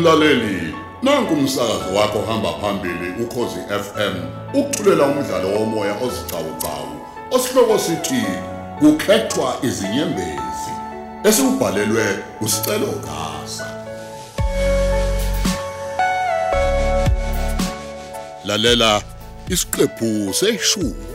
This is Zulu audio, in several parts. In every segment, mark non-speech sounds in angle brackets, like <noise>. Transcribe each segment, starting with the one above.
Mlaleli, nanku umsakazo wakho hamba phambili ukhozi FM. Ukuthulela umdlalo womoya ozicawucawu. Osihloko sithi kukhethwa izinyembezi. Esibhalelwe usicelo Gasa. Lalela isiqephu seshumi.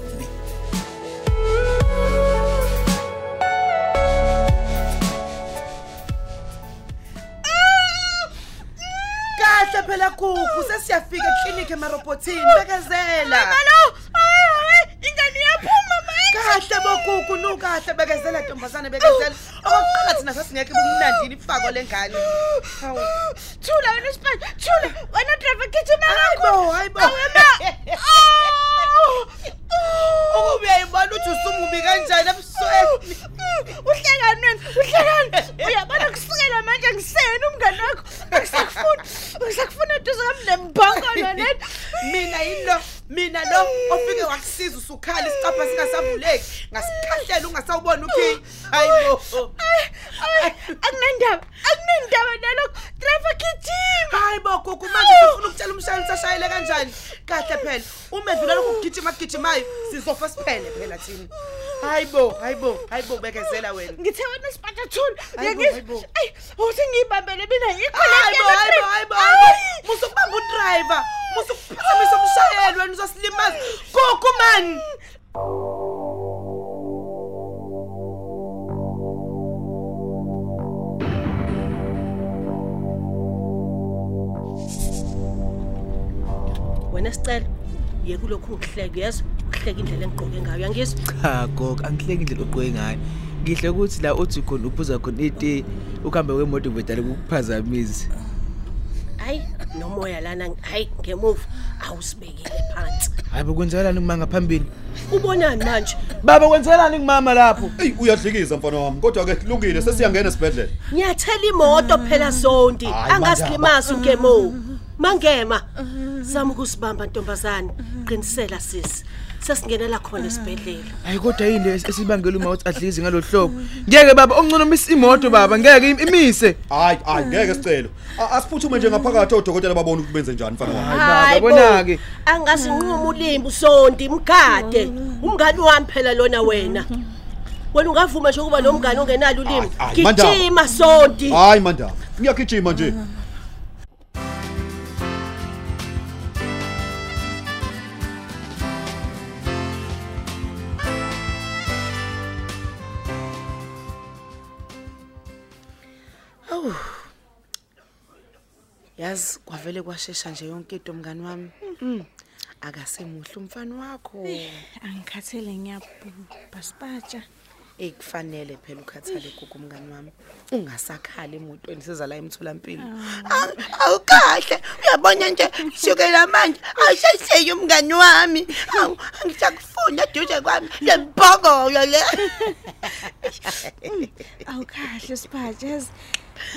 Sesiyafika eklinikhi emarobhothini bekezela. Malo, hayi hayi, ingane iyaphuma manje. kahle bokhukhu nu kahle. Bekezela ntombazane bekezela. <gasps> Okokuqala thina sasingekho kumnandini ifako lengane hawu. Thula wena Sipho, thula. Wena driver gijima hayibo hayibo ukuba uyayibona ukuthi usumubi lo ofike wakusiza usukhala isicapha singasavuleki ngasikhahlela ungasawubona ukhi hayibo Akunendaba, akunendaba nalokho. Driver gijima. hayi bo gugu manje sifuna ukutshela umshayeli sashayele kanjani kahle phela uma edlula lokhu kugijima kugijimayo sizofa siphele phela thina hayi bo hayi bo hayi bo bekezela wena Ngithe wena Sipho thula. Hayibo, Ngiyangizwa. hayibo. Ay, uthi ngiyibambele mina yikho hayi bo hayi bo hayi bo musu kubamba udriver musu kuphazamisa umshayeli wena uzosilimaza gugu man wena sicela ye kulokhu ngihleke yezwa uhleka indlela engigqoke ngayo. Yangizwa cha gogo angihleki indlela ogqoke ngayo. Ngihle ukuthi la uthi khona uphuza khona iti ukuhambe kwemoto vedala kukuphazamisa. Hayi nomoya lana hayi ngemuva awusibekile phansi. Hayi bekwenzakalani kuma ngaphambili? Ubonani manje? Baba kwenzakalani kumama lapho? Ey uyadlikiza mfana wami kodwa ke kulungile sesiyangena esibhedlela. ngiyathela imoto phela sondi Hayi, angasilimasi ungemo mangema. Zama ukusibamba ntombazane. Qinisela sisi sesingenela khona esibhedlela. Hayi kodwa yini esibangela uma uthi adlize ngalohlobo ngeke baba ongcono umisa imoto baba ngeke im- imise. Hayi hayi ngeke sicelo. Asiphuthume nje ngaphakathi odokotela babone ukuthi benze njani mfana wami. Hayi, baba, bona-ke. angasinquma ulimbu sondi mgade. Umngani wami phela lona wena. Wena ungavuma nje ukuba nomngane ongenalo ulimi gijima sondi. Hayi mandaba. Ngiyagijima nje. Yazi kwavele kwashesha nje yonke into mngani wami. Mm. akasemuhle umfana wakho. Angikhathele ngiyabhubha Sipatsha. ekufanele phela ukhathale gugu mngani wami. Ungasakhali emotweni siza la emtholampilo awukahle. Uyabona nje sukela manje awusaseye umngani wami. Awu, angisakufuna duze kwami. Lembhokolo le. <laughs> Awukahle Sipatsha.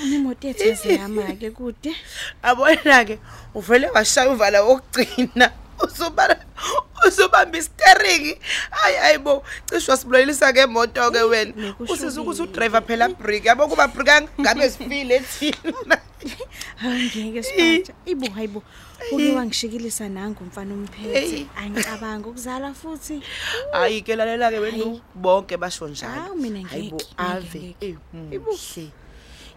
Unemoto yethu yazihamba ke kude. abona ke uvele washaya uvala wokugcina. Usuba usubamba istering hayi hayibo cishe wasibulalisa ke imoto ke wena usiza ukuthi udriver phela break yabo kuba break ngabe sifile thina. <laughs> Hayi ngeke Sipatsha. Ibo hayibo. Uke wangishikilisa nangu umfana umphethe. Angicabanga ukuzala futhi. hayi ke lalela ke wena bonke basho njalo. Hayibo, ave ngeke, eh, muhle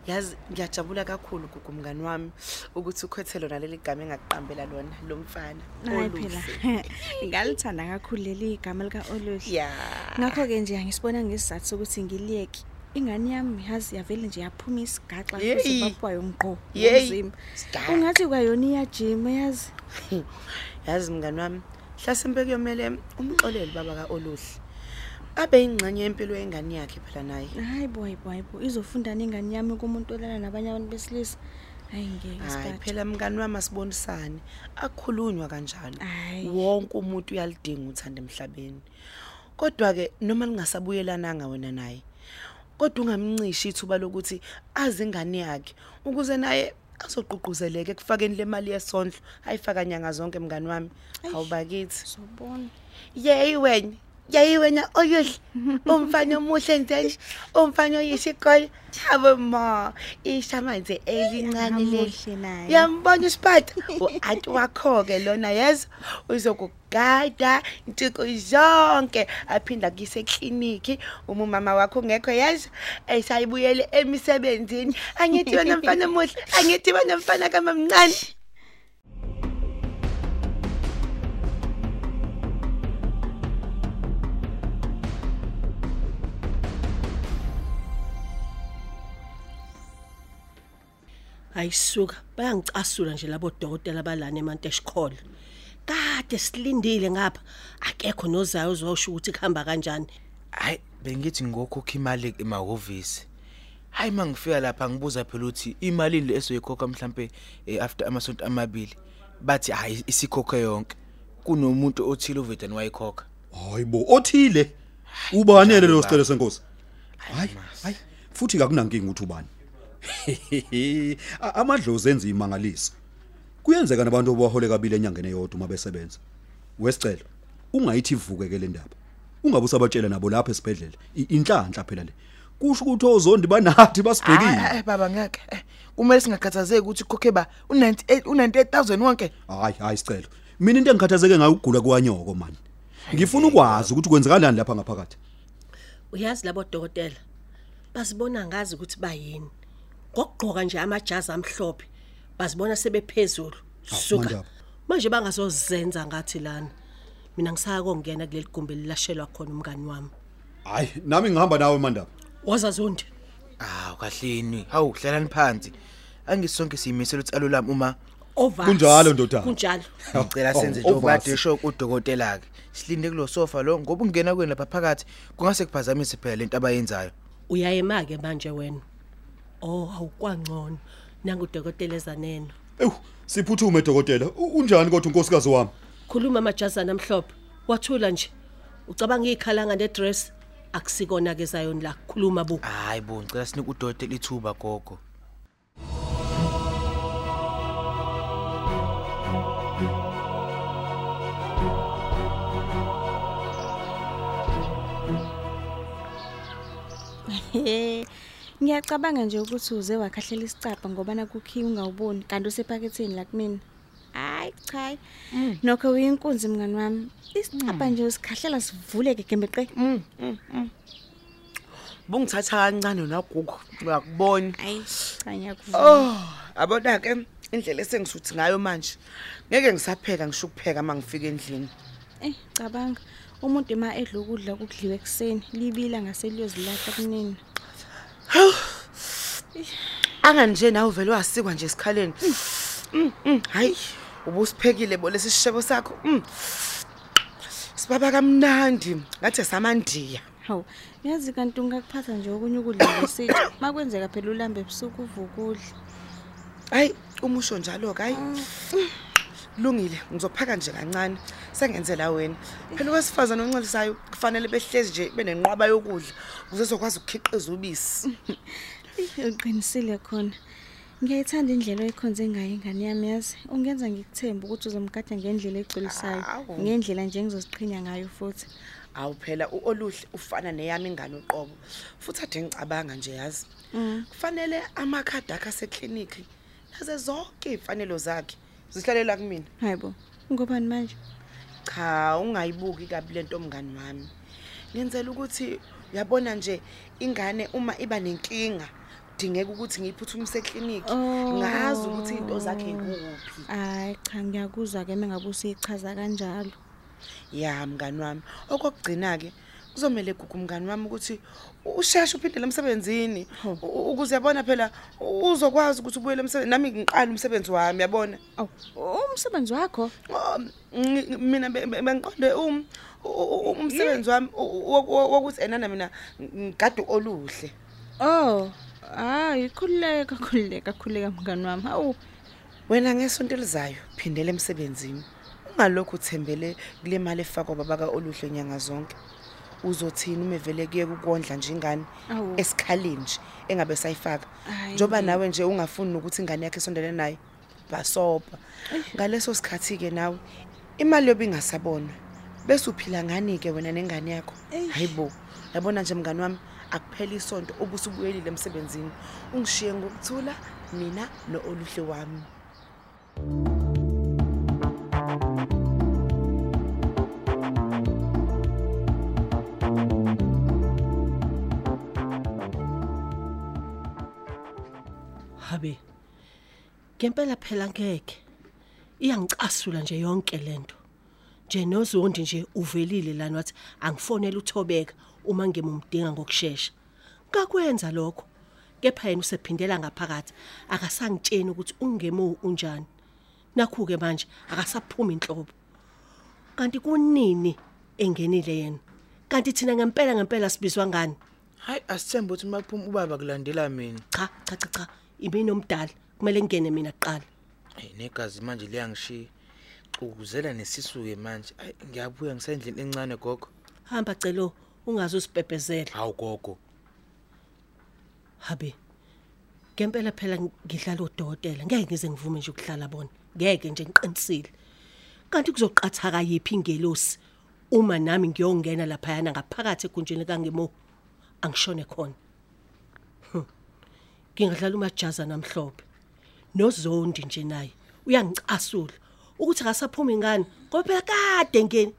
yazi ngiyajabula kakhulu gugu mngani wami ukuthi ukhethe lona leli gama engakuqambela lona lo mfana Hayi oluhle. phela. <laughs> Ngalithanda kakhulu leli igama lika Oluhle. ya Ngakho ke nje angisibona ngesizathu sokuthi ngiliyeke. Ingane yami yazi yavele nje yaphuma isigaxa Yeyi. futhi babwayo ngqo Yeyi. umzimba. Sigaxa. Ungathi kwayona iyajima yazi. <laughs> yazi mngani wami hlasimpe kuyomele umxoleli baba kaoluhle abe ingxenye yempilo yengane yakhe phela naye Hayi boy boy boy izofunda nengane yami kumuntu olala nabanye abantu besilisa. Hayi ngeke hayi Sipatsha. phela mngani wami asibonisane akukhulunywa kanjalo Hayi. wonke umuntu uyalidinga uthanda emhlabeni kodwa ke noma lingasabuyelananga wena naye kodwa ungamncishi ithuba lokuthi azi ingane yakhe ukuze naye azoqhuquzeleke ekufakeni le mali yesondlo ayifaka nyanga zonke mngani wami Eish. awubakithi Sobona. yeyi wena yayi wena oyuhle umfana omuhle nje. Umfana oyisikole. Abo ma. Ishamanzi elincane leli. Hamuhle naye. yambona isipata u-anti wakho ke lona yezo uzokugada intiko zonke. Aphinda kuyise ekliniki uma umama wakho ungekho yezo esayibuyele emisebenzini. Angithi wena mfana omuhle. Angithi wena mfana kamamncane. Ayisuka bayangicasula nje labo dokotela balana eManteshkholo kade silindile ngapha akekho nozayo ozosho ukuthi kuhamba kanjani. Hayi bengithi ngokhokha imali emahhovisi. Hayi mangifika lapha ngibuza phela ukuthi imali le esoyikhokha mhlambe eh, after amasonto amabili bathi hayi isikhokhe yonke. Kunomuntu othile uvedani wayikhokha. Hayibo othile? Ubani yena lo njalo sicelo senkosi? Hayi hayi futhi kakunankinga ukuthi ubani? A- <laughs> amadlozi enza imangaliso kuyenzeka nabantu obahole kabili enyangeni eyodwa uma besebenza. Wesicelo ungayithi ivuke le ndaba. Ungabe usabatshela nabo lapha esibhedlela. I- inhlanhla phela le. Kusho ukuthi ozondi banathi basibhekile. Eh baba ngeke. Eh, kumele singakhathazeki ukuthi khokhe ba u98 u98000 wonke. Hayi hayi sicelo. Mina into engikhathazeke ngayo ukugula kwanyoko mani. Ngifuna ukwazi ukuthi kwenzakalani lapha ngaphakathi. Uyazi labo dokotela basibona ngazi ukuthi bayini. Ngokugqoka nje amajazi amhlophe basibona sebephezulu. Suka. Mandaba. manje bangazozenza ngathi lana mina ngisaka kongena kuleli gumbi lilashelwa khona umngani wami. Hayi nami ngihamba nawe mandaba. Waza zondi awu kahleni. Hawu hlalani phansi. Angisonke siyimisela ukuthi alolami uma ovasi. Kunjalo, ndodana. kunjalo. Ngicela senze Oh, njengoba ovasi. kade esho udokotela ke silinde kulo sofa lo ngoba ungena kwena lapha phakathi kungase kuphazamise phela lento abayenzayo. Uyayema ke manje wena. Oh awukwangcono nangu dokotela ezaneno ewu siphuthume dokotela. U- unjani kodwa unkosikazi wami? Khuluma amajazana amhlophe. Wathula nje. Ucabanga ikhalanga nedress? Akusikona ke zayoni la. Khuluma bu hayi bo ngicela sinike udokotela ithuba gogo. <laughs> Ngiyacabanga nje ukuthi uze wakhahlela isicapha ngoba nakukhiya ungawuboni kanti usephaketheni la kumina. Hayi cha. Nokho uyinkunzi mngani wami. Isicapha nje usikhahlela sivuleke gembeqe. bungithatha kancane nagugu uyakubona Hayi cha ngiyakuvuma. oh abona ke indlela esengisuthi ngayo manje ngeke ngisapheka ngisho ukupheka mangifika endlini Eh cabanga umuntu ma edla ukudla kudliwe ekseni libila ngaseliyozilahla kunini. Anganje nawe vele wasikwa nje esikhaleni. Hayi ubusiphekile bo lesi sishebo sakho. Sibaba kamnandi ngathi samandiya Hawu yazi kanti ungakuphatha nje okunye ukudla ngesithi makwenzeka phela ulambe ebusuku uvukudla. hayi umusho njalo ke hayi. Kulungile ngizophaka nje kancane sengenzela wena phela wesifazana oncelisayo kufanele behlezi nje benenqwaba yokudla ukuze uzokwazi ukukhiqiza ubisi Uqinisile khona. Ngiyayithanda indlela oyikhonze ngayo ingane yami yazi. Ungenza ngikuthemba ukuthi uzomgada ngendlela egculisayo. Awu. Ngendlela nje engizoziqhinya ngayo futhi. awu phela uoluhle ufana neyami ingane uqobo futhi ade ngicabanga nje yazi kufanele amakhadi akhe asekliniki naze zonke iy'fanelo zakhe zihlalela kumina Hayibo. Ngobani manje? cha ungayibuki kabi lento mngani wami ngenzela ukuthi uyabona nje ingane uma iba nenkinga kudingeka ukuthi ngiyiphuthumise ekliniki Oh. ngazi ukuthi into zakhe kuphi Hayi cha ngiyakuzwa ke mengabe usichaza kanjalo. ya mngani wami okokugcina ke kuzomela gugu mngani wami ukuthi usheshe uphindele emsebenzini u- ukuze yabona phela uzokwazi ukuthi ubuyele emsebenzini nami ngiqala umsebenzi wami yabona? Aw, umsebenzi wakho? Oh, ngi- mina be- be- bengiqonde um u- u- umsebenzi wami u- u- wo- wokuthi enana mina ngigade oluhle. Oh, hayi khuleka khuleka khuleka mngani wami. Hawu, wena ngesonto elizayo phindele emsebenzini. Ungalokhu uthembele kule mali efakwa babaka oluhle nyanga zonke. Uzothini uma vele kuye kukondla nje ingane Awu. esikhaleni nje engabe sayifaka njoba nawe nje ungafuni ukuthi ingane yakhe isondele naye basopa. Ngaleso sikhathi ke nawe imali yobe ingasabonwa bese uphila ngani ke wena nengane yakho? Hayibo yabona nje mngani wami akuphela isonto obusubuyelile emsebenzini. Ungishiye ngokuthula mina nooluhle wami. Habe ngempela phela ngeke iyangicasula nje yonke lento nje nozondi nje uvelile lana wathi angifonela uthobeka uma ngimumdinga ngokusheshsha ngakwenza lokho kepha yena usephindela ngaphakathi. Akasangitsheni ukuthi ungemo unjani. Nakhu ke manje akasaphumi inhlobo kanti kunini engenile yena? Kanti thina ngempela ngempela sibizwa ngani? Hayi asithembe ukuthi makuphuma ubaba kulandela mina. Cha cha cha cha. Imini omdala kumele ngene mina kuqala. Hey negazi manje liyangishiya ukuzela nesisuke manje. Ayi ngiyabuya ngisendlini encane gogo. Hamba celo ungaze usibhebhezela hawu gogo. Habe ngempela phela ngidlala udokotela ngeke ngize ngivume nje ukuhlala bona. Ngeke nje ngiqinisile. Kanti kuzoqhathaka yipi ingelosi? Uma nami ngiyongena lapha yana ngaphakathi egunjini kangemo angishone khona. Ngingadlala umajaza namhlophe. Nozondi nje naye. Uyangicasula ukuthi akasaphumi ngani ngoba kade ngeni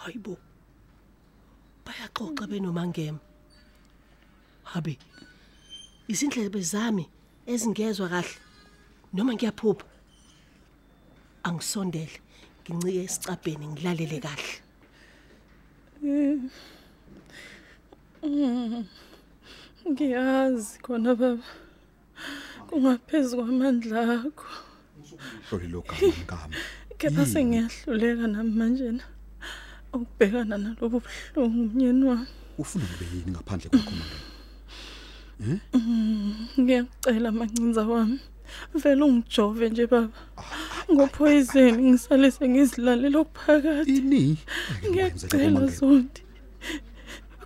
hayibo bayaxoxa benomangema. Habe izindlebe zami ezingezwe kahle noma ngiyaphupha? Angisondele ngincike esicabheni ngilalele kahle. Ngiyazi khona baba. Kungaphezulu kwamandla akho. hloli lo gama ngami Kepha sengiyahluleka namanje na. Ukubhekana nalobu buhlungu umnyeni wami. ufuna kube yini ngaphandle kwakho manje Ngiyacela mancinza wami. Vele ungijove nje baba. Ngophoyizeni ngisale sengizilalela okuphakathi. ini Ngiyacela zondi.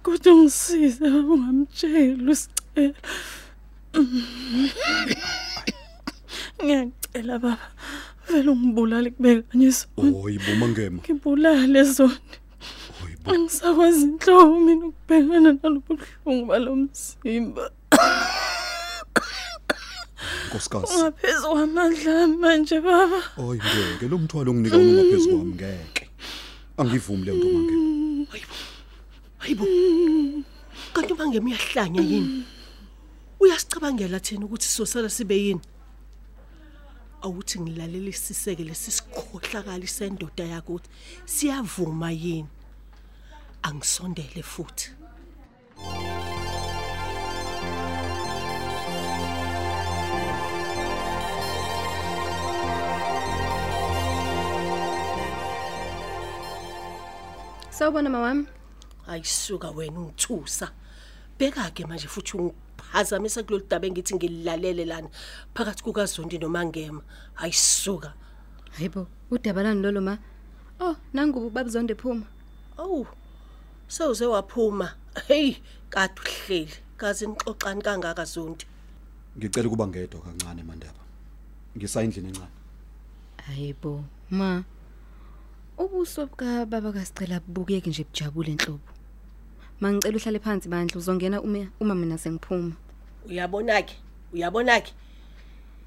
Kodwa ungisize ungamtsheli usicela. Ngiyacela baba. Vele ungibulale kubeka kanye zondi. oyibo mangema Ngibulale zondi. oyibo Angisakwazi inhlobo mina ukubhekana nalobuhlungu balomzimba. nkosikazi Ungaphezulu kwamandla ami manje baba. oyi ngeke lo mthwalo onginika wona ungaphezulu kwami ngeke angivumi le nto mangema hayibo kanti umangema uyahlanya yini? Uyasicabangela thina ukuthi sosala sibe yini? Awuthi ngilalela isiseke lesisikhohlakala sendoda yakho ukuthi siyavuma yini? Angisondele futhi. Sawubona mawami. Ayisuka wena ungithusa beka ke manje futhi ungiphazamisa kulolu daba engithi ngilalele lana phakathi kukaZondi nomangema ayisuka Hayibo, udaba lani lolo ma? Oh, nangu babuzonde phuma. awu sewuze waphuma hey kade uhleli kaze nixoxani kangaka Zondi ngicela ukuba ngedwa kancane mandaba ngisayindlini encane Hayibo, ma. Ubuso buka baba kasicela bubukeke nje bujabule enhlobo. Mangicela uhlale phansi bandla uzongena uma uma mina sengiphuma. uyabona ke uyabona ke.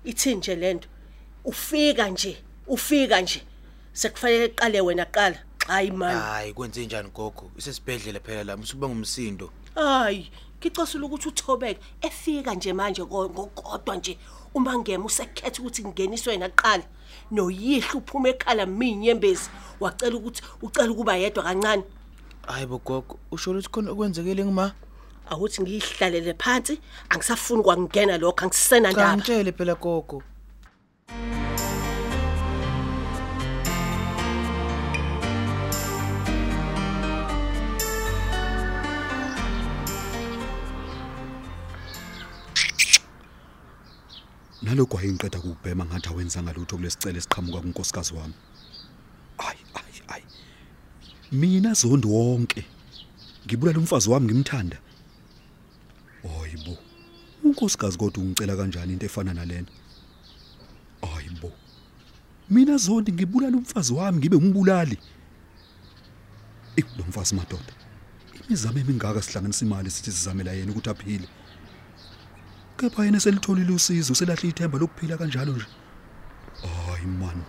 Ithini nje lento ufika nje ufika nje. Sekufanele iqale wena qala. Hayi man. Hayi kwenze njani gogo? Isesibhedlela phela la musuba ngumsindo hayi ngicosula ukuthi uthobeka efika nje manje ko- ngokodwa nje uma ngema usekhetha ukuthi ngingeniswe yena qala. Noyihlo uphuma ekhala minyembezi. Wacela ukuthi ucela ukuba yedwa kancane. Hayi bo gogo usho ukuthi khona okwenzekile ngima? Awuthi ngihlalele phansi angisafuni kwangena lokho angisena cha ndaba ngitshele phela gogo. Nalokho ayingiqeda kubhema ngathi awenzanga lutho kulesicelo esiqhamuka kunkosikazi wami. ay ay ay mina zondi wonke ngibulala umfazi wami ngimthanda hayibo unkosikazi kodwa ungicela kanjani into efana nalena hayibo mina zondi ngibulala umfazi wami ngibe umbulali Ikulomfazi madoda. Imizamo emingaka sihlanganisa imali sithi sizamela yena ukuthi aphile. Kepha yena selitholile usizo selahla ithemba lokuphila kanjalo nje. Hayi man.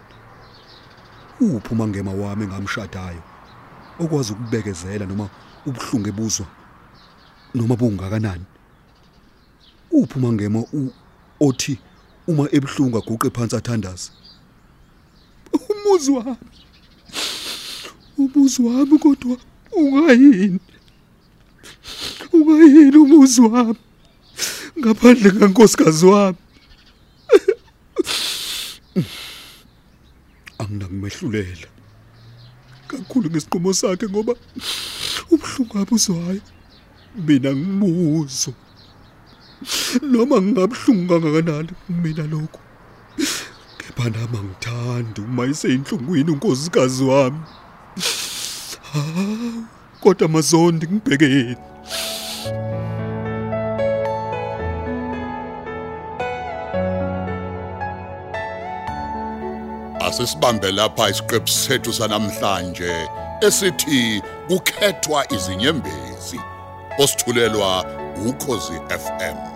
Uphuma ngema wami ngamshadayo. Okwazi ukubekezela noma ubuhlungu ebuzwa noma bungakanani. Uphuma ngema u othi uma ebuhlungu aguqe phansi athandaze. Umuzi wami. Umuzi wami kodwa ungayini? Ungayini umuzi wami? Ngaphandle kankosikazi wami. Anginakumehlulela. Kakhulu ngesiqomo sakhe ngoba ubuhlungu abuzwayo mina ngimuzo. Noma ngingabhlungu kangakanani mina lokho. Kepha nami angithandi uma iseyinhlungwini unkosikazi wami. Hawu, kodwa mazondi ngibhekeni. Asisibambe lapha isiqephu sethu sanamhlanje esithi kukhethwa izinyembezi. Osithulelwa ukhozi FM